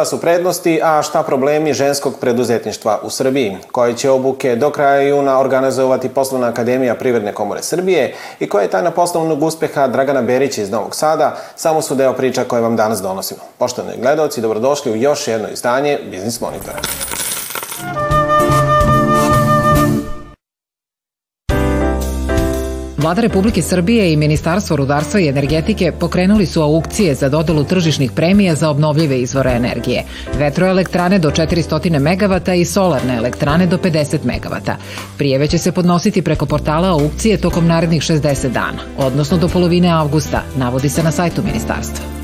Šta su prednosti, a šta problemi ženskog preduzetništva u Srbiji? Koje će obuke do kraja juna organizovati Poslovna akademija Privredne komore Srbije i koja je tajna poslovnog uspeha Dragana Berića iz Novog Sada, samo su deo priča koje vam danas donosimo. Poštovani gledalci, dobrodošli u još jedno izdanje Biznis Monitora. Vlada Republike Srbije i Ministarstvo rudarstva i energetike pokrenuli su aukcije za dodelu tržišnih premija za obnovljive izvore energije. Vetroelektrane do 400 MW i solarne elektrane do 50 MW. Prijeve će se podnositi preko portala aukcije tokom narednih 60 dana, odnosno do polovine avgusta, navodi se na sajtu ministarstva.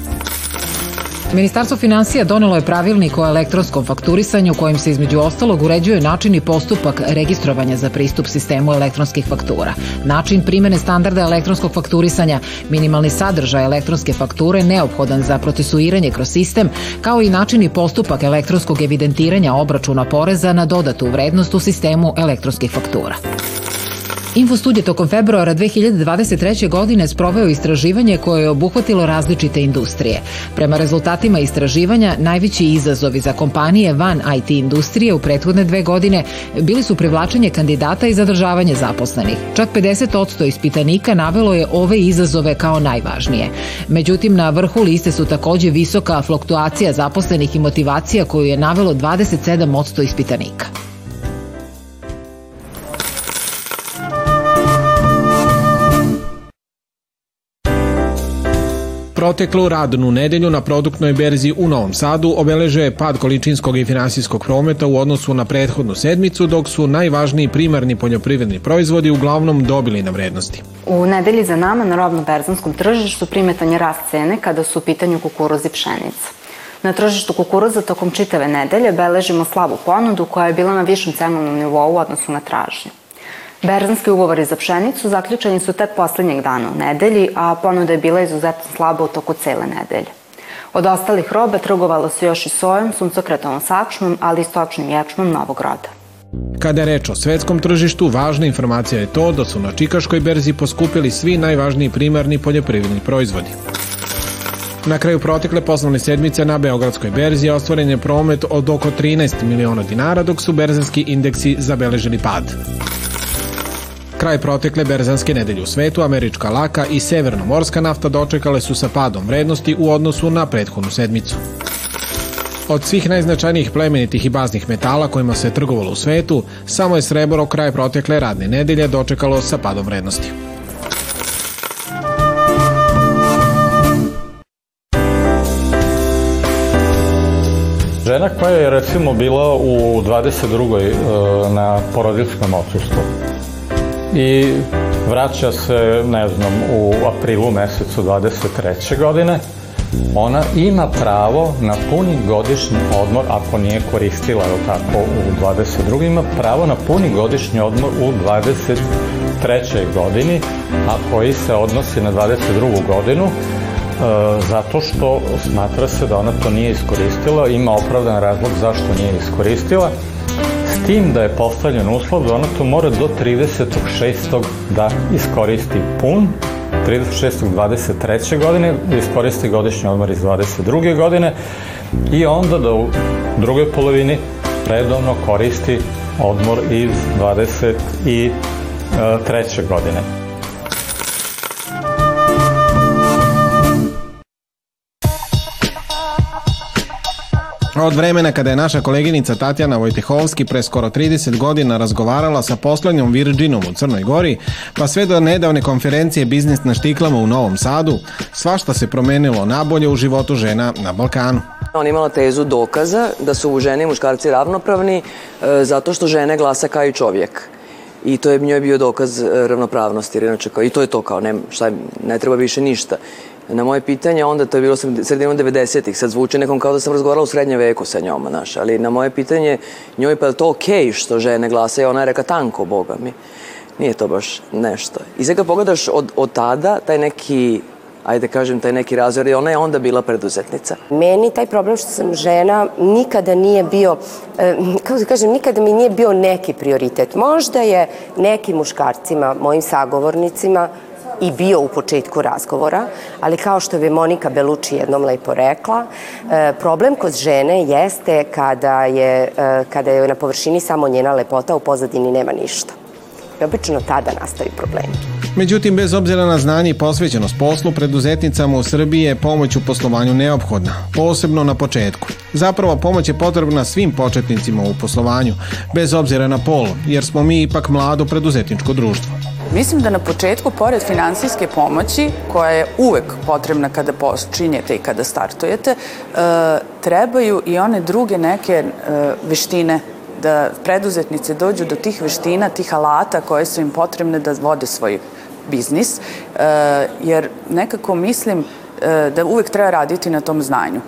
Ministarstvo financija donelo je pravilnik o elektronskom fakturisanju kojim se između ostalog uređuje način i postupak registrovanja za pristup sistemu elektronskih faktura, način primene standarda elektronskog fakturisanja, minimalni sadržaj elektronske fakture neophodan za procesuiranje kroz sistem, kao i način i postupak elektronskog evidentiranja obračuna poreza na dodatu vrednost u sistemu elektronskih faktura. Infostudije tokom februara 2023. godine sproveo istraživanje koje je obuhvatilo različite industrije. Prema rezultatima istraživanja, najveći izazovi za kompanije van IT industrije u prethodne dve godine bili su privlačenje kandidata i zadržavanje zaposlenih. Čak 50% ispitanika navelo je ove izazove kao najvažnije. Međutim, na vrhu liste su takođe visoka fluktuacija zaposlenih i motivacija koju je navelo 27% ispitanika. Proteklu radnu nedelju na produktnoj berzi u Novom Sadu obeležio je pad količinskog i finansijskog prometa u odnosu na prethodnu sedmicu, dok su najvažniji primarni poljoprivredni proizvodi uglavnom dobili na vrednosti. U nedelji za nama na robno-berzanskom tržištu primetan je rast cene kada su u pitanju kukuruz i pšenica. Na tržištu kukuruza tokom čitave nedelje beležimo slabu ponudu koja je bila na višem cenovnom nivou u odnosu na tražnju. Berzanski ugovori za pšenicu zaključeni su tek poslednjeg dana u nedelji, a ponuda je bila izuzetno slaba u toku cele nedelje. Od ostalih robe trgovalo se još i sojom, suncokretovom sačmom, ali i stočnim ječmom novog roda. Kada je reč o svetskom tržištu, važna informacija je to da su na Čikaškoj berzi poskupili svi najvažniji primarni poljoprivredni proizvodi. Na kraju protekle poslovne sedmice na Beogradskoj berzi ostvaren je promet od oko 13 miliona dinara, dok su berzanski indeksi zabeležili pad. Kraj protekle berzanske nedelje u svetu, američka laka i severnomorska nafta dočekale su sa padom vrednosti u odnosu na prethodnu sedmicu. Od svih najznačajnijih plemenitih i baznih metala kojima se trgovalo u svetu, samo je srebro kraj protekle radne nedelje dočekalo sa padom vrednosti. Žena koja je recimo bila u 22. E, na porodiljskom odsustvu i vraća se, ne znam, u aprilu mesecu 23. godine, ona ima pravo na puni godišnji odmor, ako nije koristila, je tako, u 22. ima pravo na puni godišnji odmor u 23. godini, a koji se odnosi na 22. godinu, e, zato što smatra se da ona to nije iskoristila, ima opravdan razlog zašto nije iskoristila, S tim da je postavljen uslov da ona to mora do 36. da iskoristi pun, 36. 23. godine, da iskoristi godišnji odmor iz 22. godine i onda da u drugoj polovini redovno koristi odmor iz 23. godine. Od vremena kada je naša koleginica Tatjana Vojtehovski pre skoro 30 godina razgovarala sa poslednjom Virginom u Crnoj Gori, pa sve do nedavne konferencije Biznis na štiklama u Novom Sadu, svašta se promenilo nabolje u životu žena na Balkanu. On imala tezu dokaza da su žene i muškarci ravnopravni e, zato što žene glasa kao i čovjek. I to je njoj bio dokaz e, ravnopravnosti, jer inače kao, i to je to kao, ne, šta, ne treba više ništa. Na moje pitanje, onda to je bilo sredinom 90-ih, sad zvuči nekom kao da sam razgovarala u srednje veku sa njom, znaš, ali na moje pitanje njoj pa je to okej okay što žene glasa, ona je reka tanko, boga mi. Nije to baš nešto. I sad kad pogledaš od, od tada, taj neki ajde kažem, taj neki razvoj, ona je onda bila preduzetnica. Meni taj problem što sam žena nikada nije bio, eh, kako da kažem, nikada mi nije bio neki prioritet. Možda je nekim muškarcima, mojim sagovornicima, i bio u početku razgovora, ali kao što bi Monika Beluči jednom lepo rekla, e, problem kod žene jeste kada je, e, kada je na površini samo njena lepota, u pozadini nema ništa. I obično tada nastaju problemi. Međutim, bez obzira na znanje i posvećenost poslu, preduzetnicama u Srbiji je pomoć u poslovanju neophodna, posebno na početku. Zapravo, pomoć je potrebna svim početnicima u poslovanju, bez obzira na pol, jer smo mi ipak mlado preduzetničko društvo. Mislim da na početku, pored finansijske pomoći, koja je uvek potrebna kada počinjete i kada startujete, e, trebaju i one druge neke e, veštine da preduzetnice dođu do tih veština, tih alata koje su im potrebne da vode svoj biznis, e, jer nekako mislim da uvek treba raditi na tom znanju.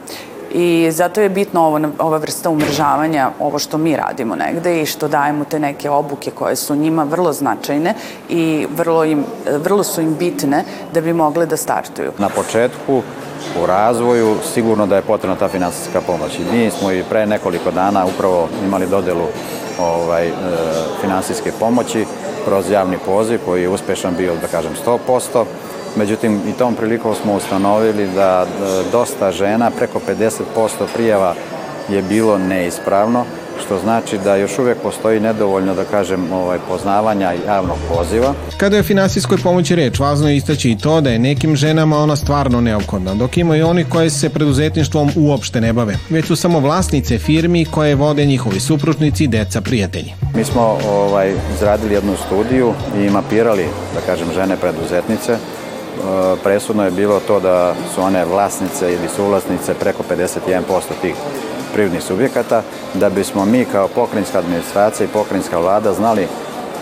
I zato je bitno ovo, ova vrsta umržavanja, ovo što mi radimo negde i što dajemo te neke obuke koje su njima vrlo značajne i vrlo, im, vrlo su im bitne da bi mogle da startuju. Na početku u razvoju sigurno da je potrebna ta finansijska pomoć. I mi smo i pre nekoliko dana upravo imali dodelu ovaj, e, finansijske pomoći kroz javni poziv koji je uspešan bio, da kažem, 100%. Međutim, i tom prilikom smo ustanovili da dosta žena, preko 50% prijava je bilo neispravno, što znači da još uvek postoji nedovoljno, da kažem, ovaj, poznavanja javnog poziva. Kada je o finansijskoj pomoći reč, važno je istaći i to da je nekim ženama ona stvarno neophodna, dok ima i oni koji se preduzetništvom uopšte ne bave, već su samo vlasnice firmi koje vode njihovi supružnici deca prijatelji. Mi smo ovaj, izradili jednu studiju i mapirali, da kažem, žene preduzetnice E, presudno je bilo to da su one vlasnice ili suvlasnice preko 51% tih privrednih subjekata, da bismo mi kao pokrinjska administracija i pokrinjska vlada znali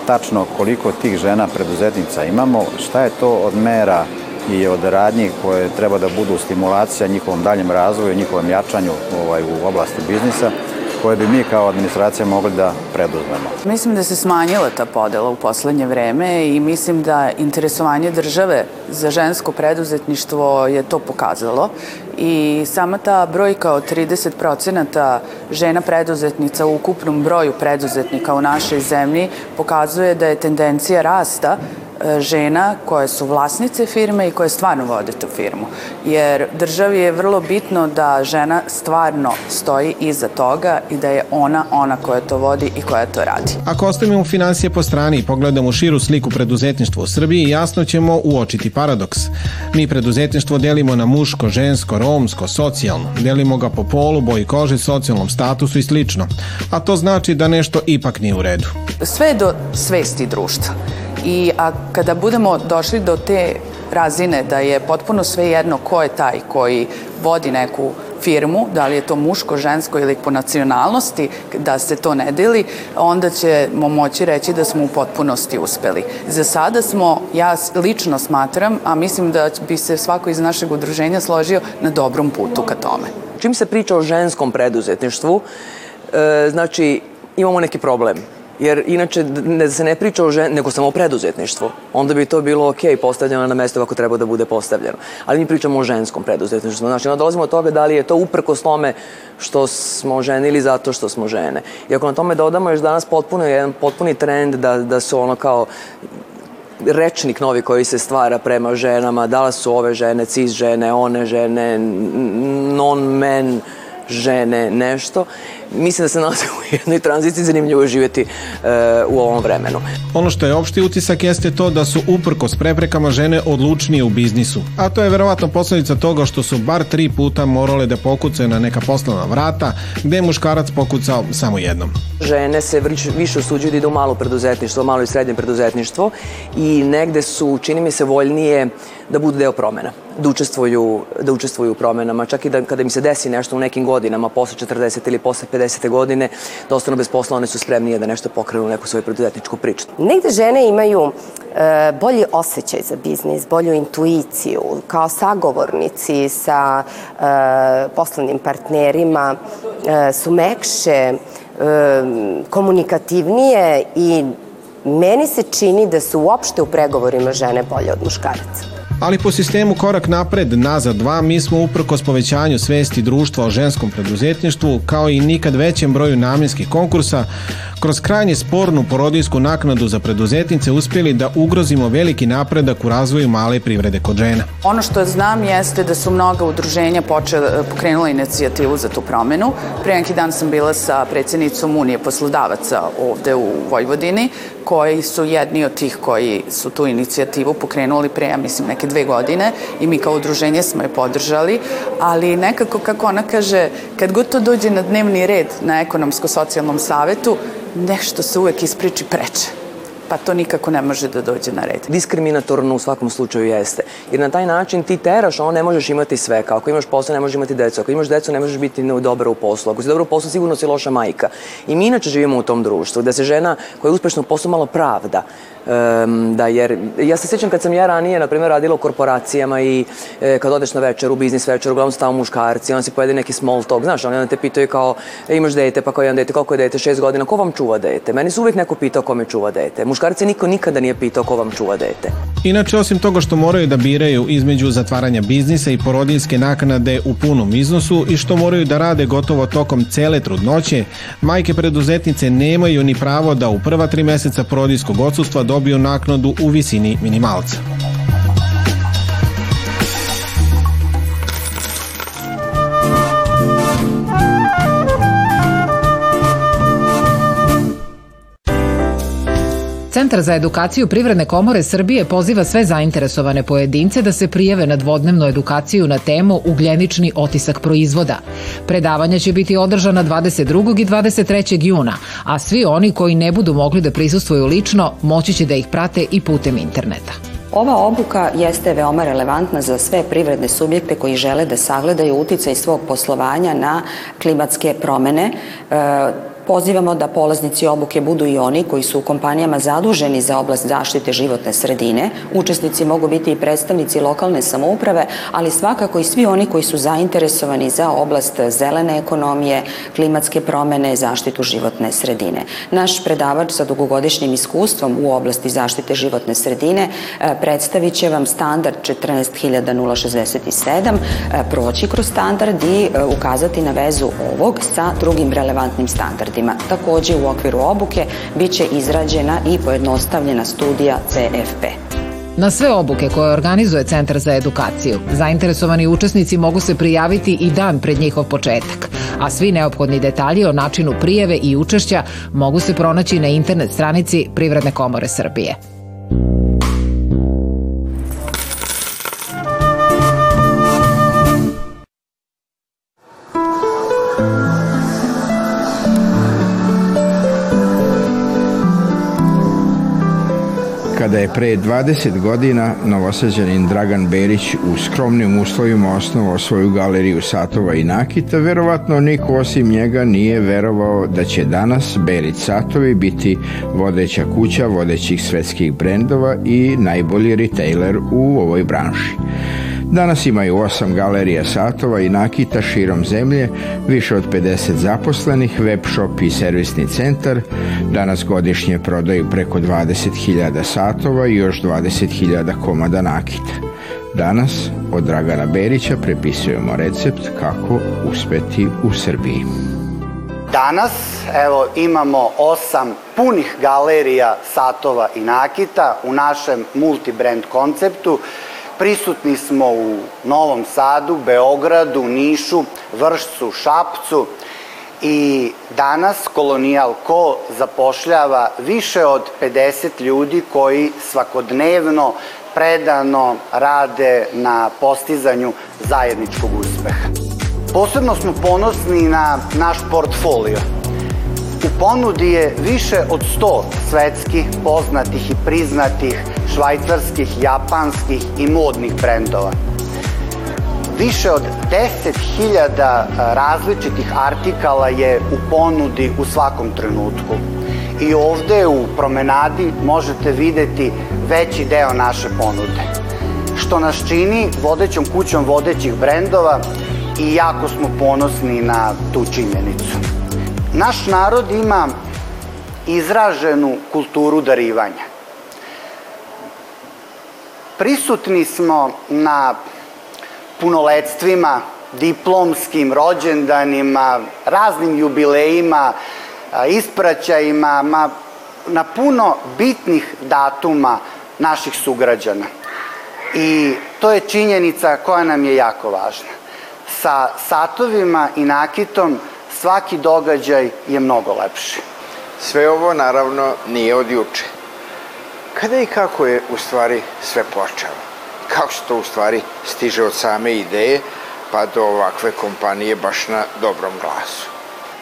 tačno koliko tih žena preduzetnica imamo, šta je to od mera i od radnji koje treba da budu stimulacija njihovom daljem razvoju, njihovom jačanju ovaj, u oblasti biznisa, koje bi mi kao administracija mogli da preduzmemo. Mislim da se smanjila ta podela u poslednje vreme i mislim da interesovanje države za žensko preduzetništvo je to pokazalo i sama ta brojka od 30% žena preduzetnica u ukupnom broju preduzetnika u našoj zemlji pokazuje da je tendencija rasta žena koje su vlasnice firme i koje stvarno vode tu firmu. Jer državi je vrlo bitno da žena stvarno stoji iza toga i da je ona ona koja to vodi i koja to radi. Ako ostavimo financije po strani i pogledamo širu sliku preduzetništva u Srbiji, jasno ćemo uočiti paradoks. Mi preduzetništvo delimo na muško, žensko, romsko, socijalno. Delimo ga po polu, boji kože, socijalnom statusu i slično. A to znači da nešto ipak nije u redu. Sve do svesti društva i a kada budemo došli do te razine da je potpuno sve jedno ko je taj koji vodi neku firmu, da li je to muško, žensko ili po nacionalnosti, da se to ne deli, onda ćemo moći reći da smo u potpunosti uspeli. Za sada smo, ja lično smatram, a mislim da bi se svako iz našeg udruženja složio na dobrom putu ka tome. Čim se priča o ženskom preduzetništvu, e, znači imamo neki problem jer inače ne, se ne priča o žen, nego samo o preduzetništvu. Onda bi to bilo ok, postavljeno na mesto kako treba da bude postavljeno. Ali mi pričamo o ženskom preduzetništvu. Znači, onda dolazimo od toga da li je to uprko slome što smo žene ili zato što smo žene. I ako na tome dodamo još danas potpuno jedan potpuni trend da, da su ono kao rečnik novi koji se stvara prema ženama, da li su ove žene, cis žene, one žene, non-men, žene, nešto. Mislim da se nalazimo u jednoj tranziciji, zanimljivo živjeti e, u ovom vremenu. Ono što je opšti utisak jeste to da su uprko s preprekama žene odlučnije u biznisu. A to je verovatno posledica toga što su bar tri puta morale da pokucaju na neka poslovna vrata, gde je muškarac pokucao samo jednom. Žene se više usuđuju da idu u malo preduzetništvo, malo i srednje preduzetništvo i negde su, čini mi se, voljnije da budu deo promena, da učestvuju, da učestvuju u promenama, čak i da kada im se desi nešto u nekim godinama, posle 40 ili posle 50. godine, da ostanu bez posla, one su spremnije da nešto pokrenu neku svoju preduzetničku priču. Negde žene imaju e, bolji osjećaj za biznis, bolju intuiciju, kao sagovornici sa e, poslovnim partnerima e, su mekše, e, komunikativnije i meni se čini da su uopšte u pregovorima žene bolje od muškaraca. Ali po sistemu korak napred, nazad dva, mi smo uprkos povećanju svesti društva o ženskom preduzetništvu, kao i nikad većem broju namjenskih konkursa, kroz krajnje spornu porodijsku naknadu za preduzetnice uspjeli da ugrozimo veliki napredak u razvoju male privrede kod žena. Ono što znam jeste da su mnoga udruženja počela, pokrenula inicijativu za tu promenu. Pre neki dan sam bila sa predsjednicom Unije poslodavaca ovde u Vojvodini, koji su jedni od tih koji su tu inicijativu pokrenuli pre, ja mislim, neke dve godine i mi kao udruženje smo je podržali, ali nekako, kako ona kaže, kad god to dođe na dnevni red na ekonomsko-socijalnom savetu, nešto se uvek ispriči preče pa to nikako ne može da dođe na red. Diskriminatorno u svakom slučaju jeste. Jer na taj način ti teraš, ono ne možeš imati sve. Kao ako imaš posao, ne možeš imati decu. Ako imaš decu, ne možeš biti dobra u poslu. Ako si dobra u poslu, sigurno si loša majka. I mi inače živimo u tom društvu, da se žena koja je uspešna u poslu malo pravda da, jer ja se sjećam kad sam ja ranije, na primjer, radila u korporacijama i e, kad odeš na večer, u biznis večer, uglavnom su tamo muškarci, on si pojede neki small talk, znaš, oni onda te pitaju kao, e, imaš dete, pa kao jedan dete, koliko je dete, šest godina, ko vam čuva dete? Meni su uvijek neko pitao kome čuva dete. Muškarci niko nikada nije pitao ko vam čuva dete. Inače, osim toga što moraju da biraju između zatvaranja biznisa i porodinske naknade u punom iznosu i što moraju da rade gotovo tokom cele trudnoće, majke preduzetnice nemaju ni pravo da u prva tri meseca porodinskog odsustva dobiju naknadu u visini minimalca. Centar za edukaciju Privredne komore Srbije poziva sve zainteresovane pojedince da se prijave na dvodnevnu edukaciju na temu ugljenični otisak proizvoda. Predavanja će biti održana 22. i 23. juna, a svi oni koji ne budu mogli da prisustvuju lično moći će da ih prate i putem interneta. Ova obuka jeste veoma relevantna za sve privredne subjekte koji žele da sagledaju uticaj svog poslovanja na klimatske promene, Pozivamo da polaznici obuke budu i oni koji su u kompanijama zaduženi za oblast zaštite životne sredine. Učesnici mogu biti i predstavnici lokalne samouprave, ali svakako i svi oni koji su zainteresovani za oblast zelene ekonomije, klimatske promene, zaštitu životne sredine. Naš predavač sa dugogodišnjim iskustvom u oblasti zaštite životne sredine e, predstavit će vam standard 14067, e, proći kroz standard i e, ukazati na vezu ovog sa drugim relevantnim standardima standardima. Takođe u okviru obuke biće izrađena i pojednostavljena studija CFP. Na sve obuke koje organizuje Centar za edukaciju, zainteresovani učesnici mogu se prijaviti i dan pred njihov početak, a svi neophodni detalji o načinu prijeve i učešća mogu se pronaći na internet stranici Privredne komore Srbije. Kada je pre 20 godina novosađanin Dragan Berić u skromnim uslovima osnovao svoju galeriju satova i nakita, verovatno niko osim njega nije verovao da će danas Berić satovi biti vodeća kuća vodećih svetskih brendova i najbolji retailer u ovoj branši. Danas imaju osam galerija satova i nakita širom zemlje, više od 50 zaposlenih, web shop i servisni centar. Danas godišnje prodaju preko 20.000 satova i još 20.000 komada nakita. Danas od Dragana Berića prepisujemo recept kako uspeti u Srbiji. Danas, evo, imamo osam punih galerija satova i nakita u našem multibrand konceptu Prisutni smo u Novom Sadu, Beogradu, Nišu, Vršcu, Šapcu i danas Kolonijal Ko zapošljava više od 50 ljudi koji svakodnevno predano rade na postizanju zajedničkog uspeha. Posebno smo ponosni na naš portfolio. U ponudi je više od 100 svetskih, poznatih i priznatih švajcarskih, japanskih i modnih brendova. Više od 10.000 različitih artikala je u ponudi u svakom trenutku. I ovde u promenadi možete videti veći deo naše ponude. Što nas čini vodećom kućom vodećih brendova i jako smo ponosni na tu činjenicu. Naš narod ima izraženu kulturu darivanja. Prisutni smo na punoledstvima, diplomskim rođendanima, raznim jubilejima, ispraćajima, ma, na puno bitnih datuma naših sugrađana. I to je činjenica koja nam je jako važna. Sa satovima i nakitom svaki događaj je mnogo lepši. Sve ovo naravno nije od juče. Kada i kako je u stvari sve počelo? Kako se to u stvari stiže od same ideje pa do ovakve kompanije baš na dobrom glasu?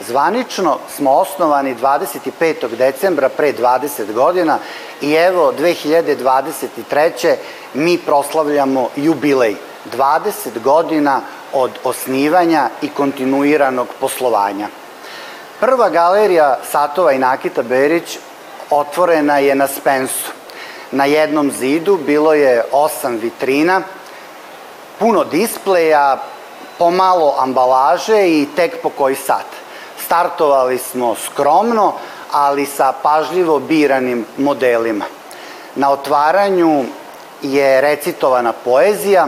Zvanično smo osnovani 25. decembra pre 20 godina i evo 2023. mi proslavljamo jubilej 20 godina od osnivanja i kontinuiranog poslovanja. Prva galerija Satova i Nakita Berić otvorena je na Spensu. Na jednom zidu bilo je osam vitrina, puno displeja, pomalo ambalaže i tek po koji sat. Startovali smo skromno, ali sa pažljivo biranim modelima. Na otvaranju je recitovana poezija,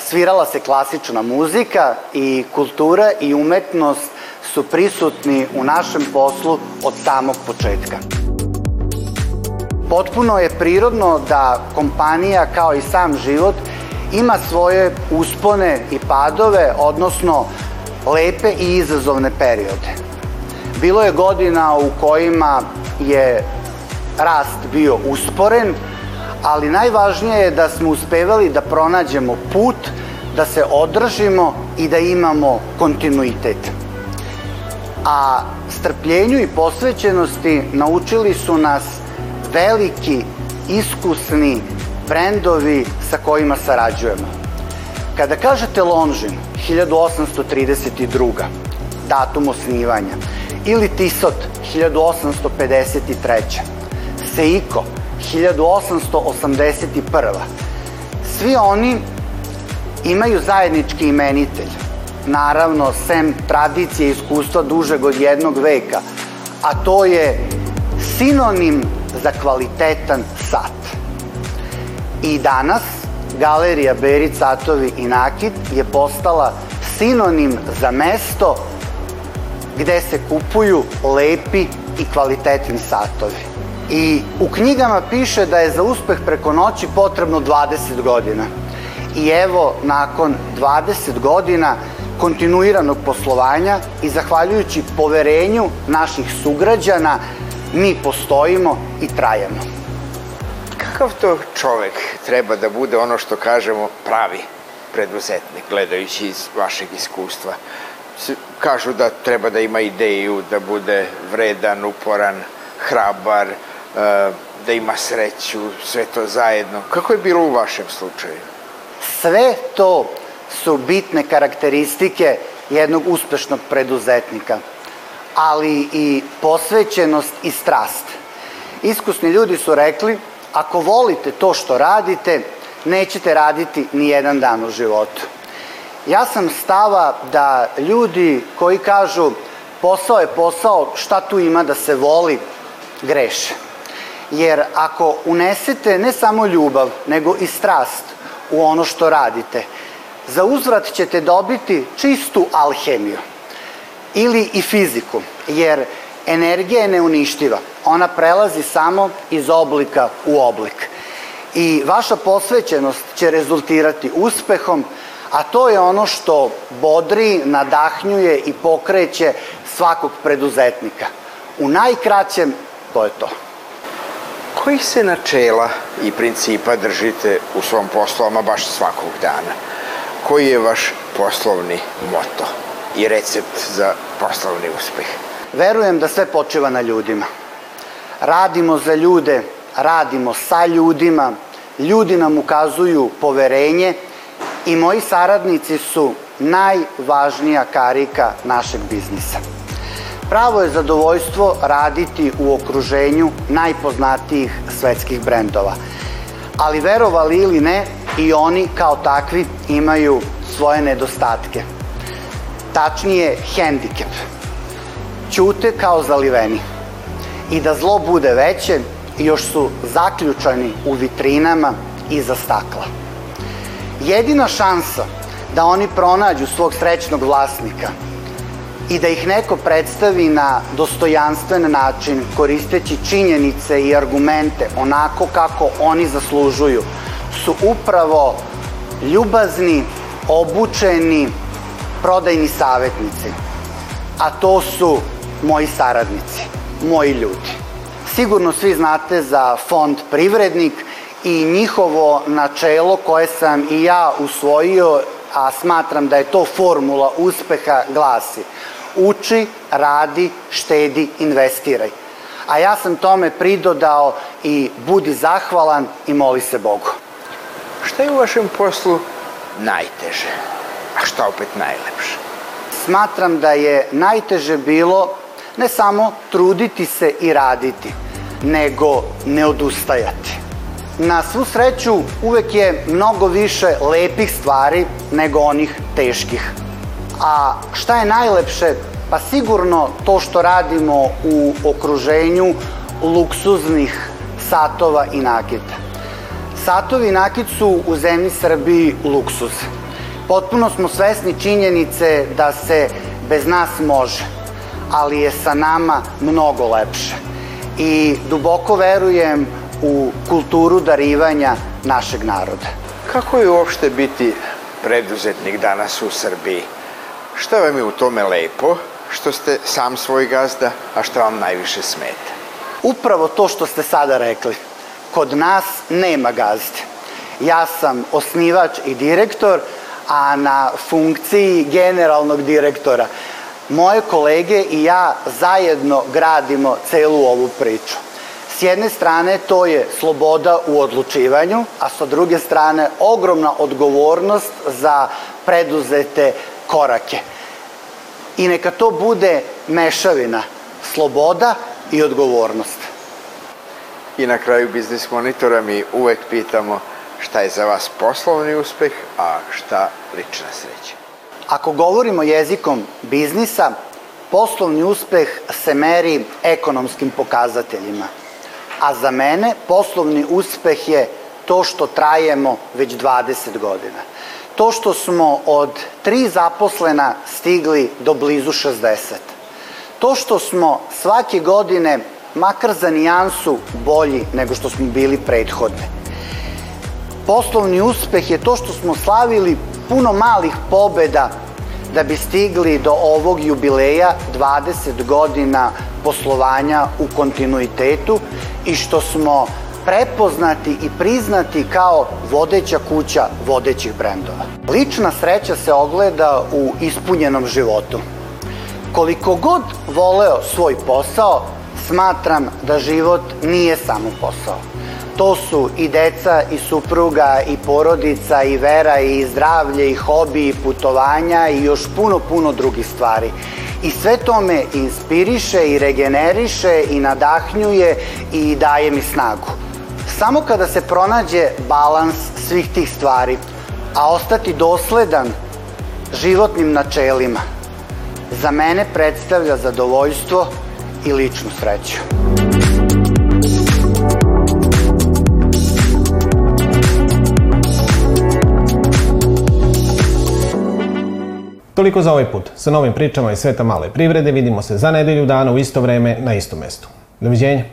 svirala se klasična muzika i kultura i umetnost su prisutni u našem poslu od samog početka. Potpuno je prirodno da kompanija kao i sam život ima svoje uspone i padove, odnosno lepe i izazovne periode. Bilo je godina u kojima je rast bio usporen, ali najvažnije je da smo uspevali da pronađemo put, da se održimo i da imamo kontinuitet. A strpljenju i posvećenosti naučili su nas veliki, iskusni brendovi sa kojima sarađujemo. Kada kažete Lonžin, 1832. datum osnivanja, ili Tisot, 1853. Seiko, 1881. Svi oni imaju zajednički imenitelj. Naravno, sem tradicije i iskustva dužeg od jednog veka, a to je sinonim za kvalitetan sat. I danas Galerija Berić, Satovi i Nakit je postala sinonim za mesto gde se kupuju lepi i kvalitetni satovi. I u knjigama piše da je za uspeh preko noći potrebno 20 godina. I evo, nakon 20 godina kontinuiranog poslovanja i zahvaljujući poverenju naših sugrađana, mi postojimo i trajemo. Kakav to čovek treba da bude ono što kažemo pravi preduzetnik, gledajući iz vašeg iskustva? Kažu da treba da ima ideju, da bude vredan, uporan, hrabar, da ima sreću, sve to zajedno. Kako je bilo u vašem slučaju? Sve to su bitne karakteristike jednog uspešnog preduzetnika, ali i posvećenost i strast. Iskusni ljudi su rekli, ako volite to što radite, nećete raditi ni jedan dan u životu. Ja sam stava da ljudi koji kažu posao je posao, šta tu ima da se voli, greše. Jer ako unesete ne samo ljubav, nego i strast u ono što radite, za uzvrat ćete dobiti čistu alhemiju ili i fiziku, jer energija je neuništiva. Ona prelazi samo iz oblika u oblik. I vaša posvećenost će rezultirati uspehom, a to je ono što bodri, nadahnjuje i pokreće svakog preduzetnika. U najkraćem, to je to. Kojih se načela i principa držite u svom poslu, ama baš svakog dana? Koji je vaš poslovni moto i recept za poslovni uspeh? Verujem da sve počiva na ljudima. Radimo za ljude, radimo sa ljudima, ljudi nam ukazuju poverenje i moji saradnici su najvažnija karika našeg biznisa. Pravo je zadovoljstvo raditi u okruženju najpoznatijih svetskih brendova. Ali verovali ili ne, i oni kao takvi imaju svoje nedostatke. Tačnije, hendikep. Ćute kao zaliveni. I da zlo bude veće, još su zaključani u vitrinama iza stakla. Jedina šansa da oni pronađu svog srećnog vlasnika i da ih neko predstavi na dostojanstven način, koristeći činjenice i argumente onako kako oni zaslužuju, su upravo ljubazni, obučeni, prodajni savetnici. A to su moji saradnici, moji ljudi. Sigurno svi znate za fond Privrednik i njihovo načelo koje sam i ja usvojio, a smatram da je to formula uspeha, glasi – uči, radi, štedi, investiraj. A ja sam tome pridodao i budi zahvalan i moli se Bogu. Šta je u vašem poslu najteže, a šta opet najlepše? Smatram da je najteže bilo ne samo truditi se i raditi, nego ne odustajati. Na svu sreću uvek je mnogo više lepih stvari nego onih teških. A šta je najlepše? Pa sigurno to što radimo u okruženju luksuznih satova i nakita. Satovi i nakit su u zemlji Srbiji luksuz. Potpuno smo svesni činjenice da se bez nas može, ali je sa nama mnogo lepše. I duboko verujem u kulturu darivanja našeg naroda. Kako je uopšte biti preduzetnik danas u Srbiji? Šta vam je u tome lepo, što ste sam svoj gazda, a šta vam najviše smeta? Upravo to što ste sada rekli. Kod nas nema gazde. Ja sam osnivač i direktor, a na funkciji generalnog direktora. Moje kolege i ja zajedno gradimo celu ovu priču. S jedne strane to je sloboda u odlučivanju, a sa druge strane ogromna odgovornost za preduzete korake. I neka to bude mešavina, sloboda i odgovornost. I na kraju Biznis Monitora mi uvek pitamo šta je za vas poslovni uspeh, a šta lična sreća. Ako govorimo jezikom biznisa, poslovni uspeh se meri ekonomskim pokazateljima. A za mene poslovni uspeh je to što trajemo već 20 godina to što smo od tri zaposlena stigli do blizu 60. To što smo svake godine, makar za nijansu, bolji nego što smo bili prethodne. Poslovni uspeh je to što smo slavili puno malih pobeda da bi stigli do ovog jubileja 20 godina poslovanja u kontinuitetu i što smo prepoznati i priznati kao vodeća kuća vodećih brendova. Lična sreća se ogleda u ispunjenom životu. Koliko god voleo svoj posao, smatram da život nije samo posao. To su i deca, i supruga, i porodica, i vera, i zdravlje, i hobi, i putovanja, i još puno, puno drugih stvari. I sve to me inspiriše i regeneriše i nadahnjuje i daje mi snagu. Samo kada se pronađe balans svih tih stvari, a ostati dosledan životnim načelima, za mene predstavlja zadovoljstvo i ličnu sreću. Toliko za ovaj put. Sa novim pričama iz sveta male privrede vidimo se za nedelju dana u isto vreme na istom mestu. Doviđenja.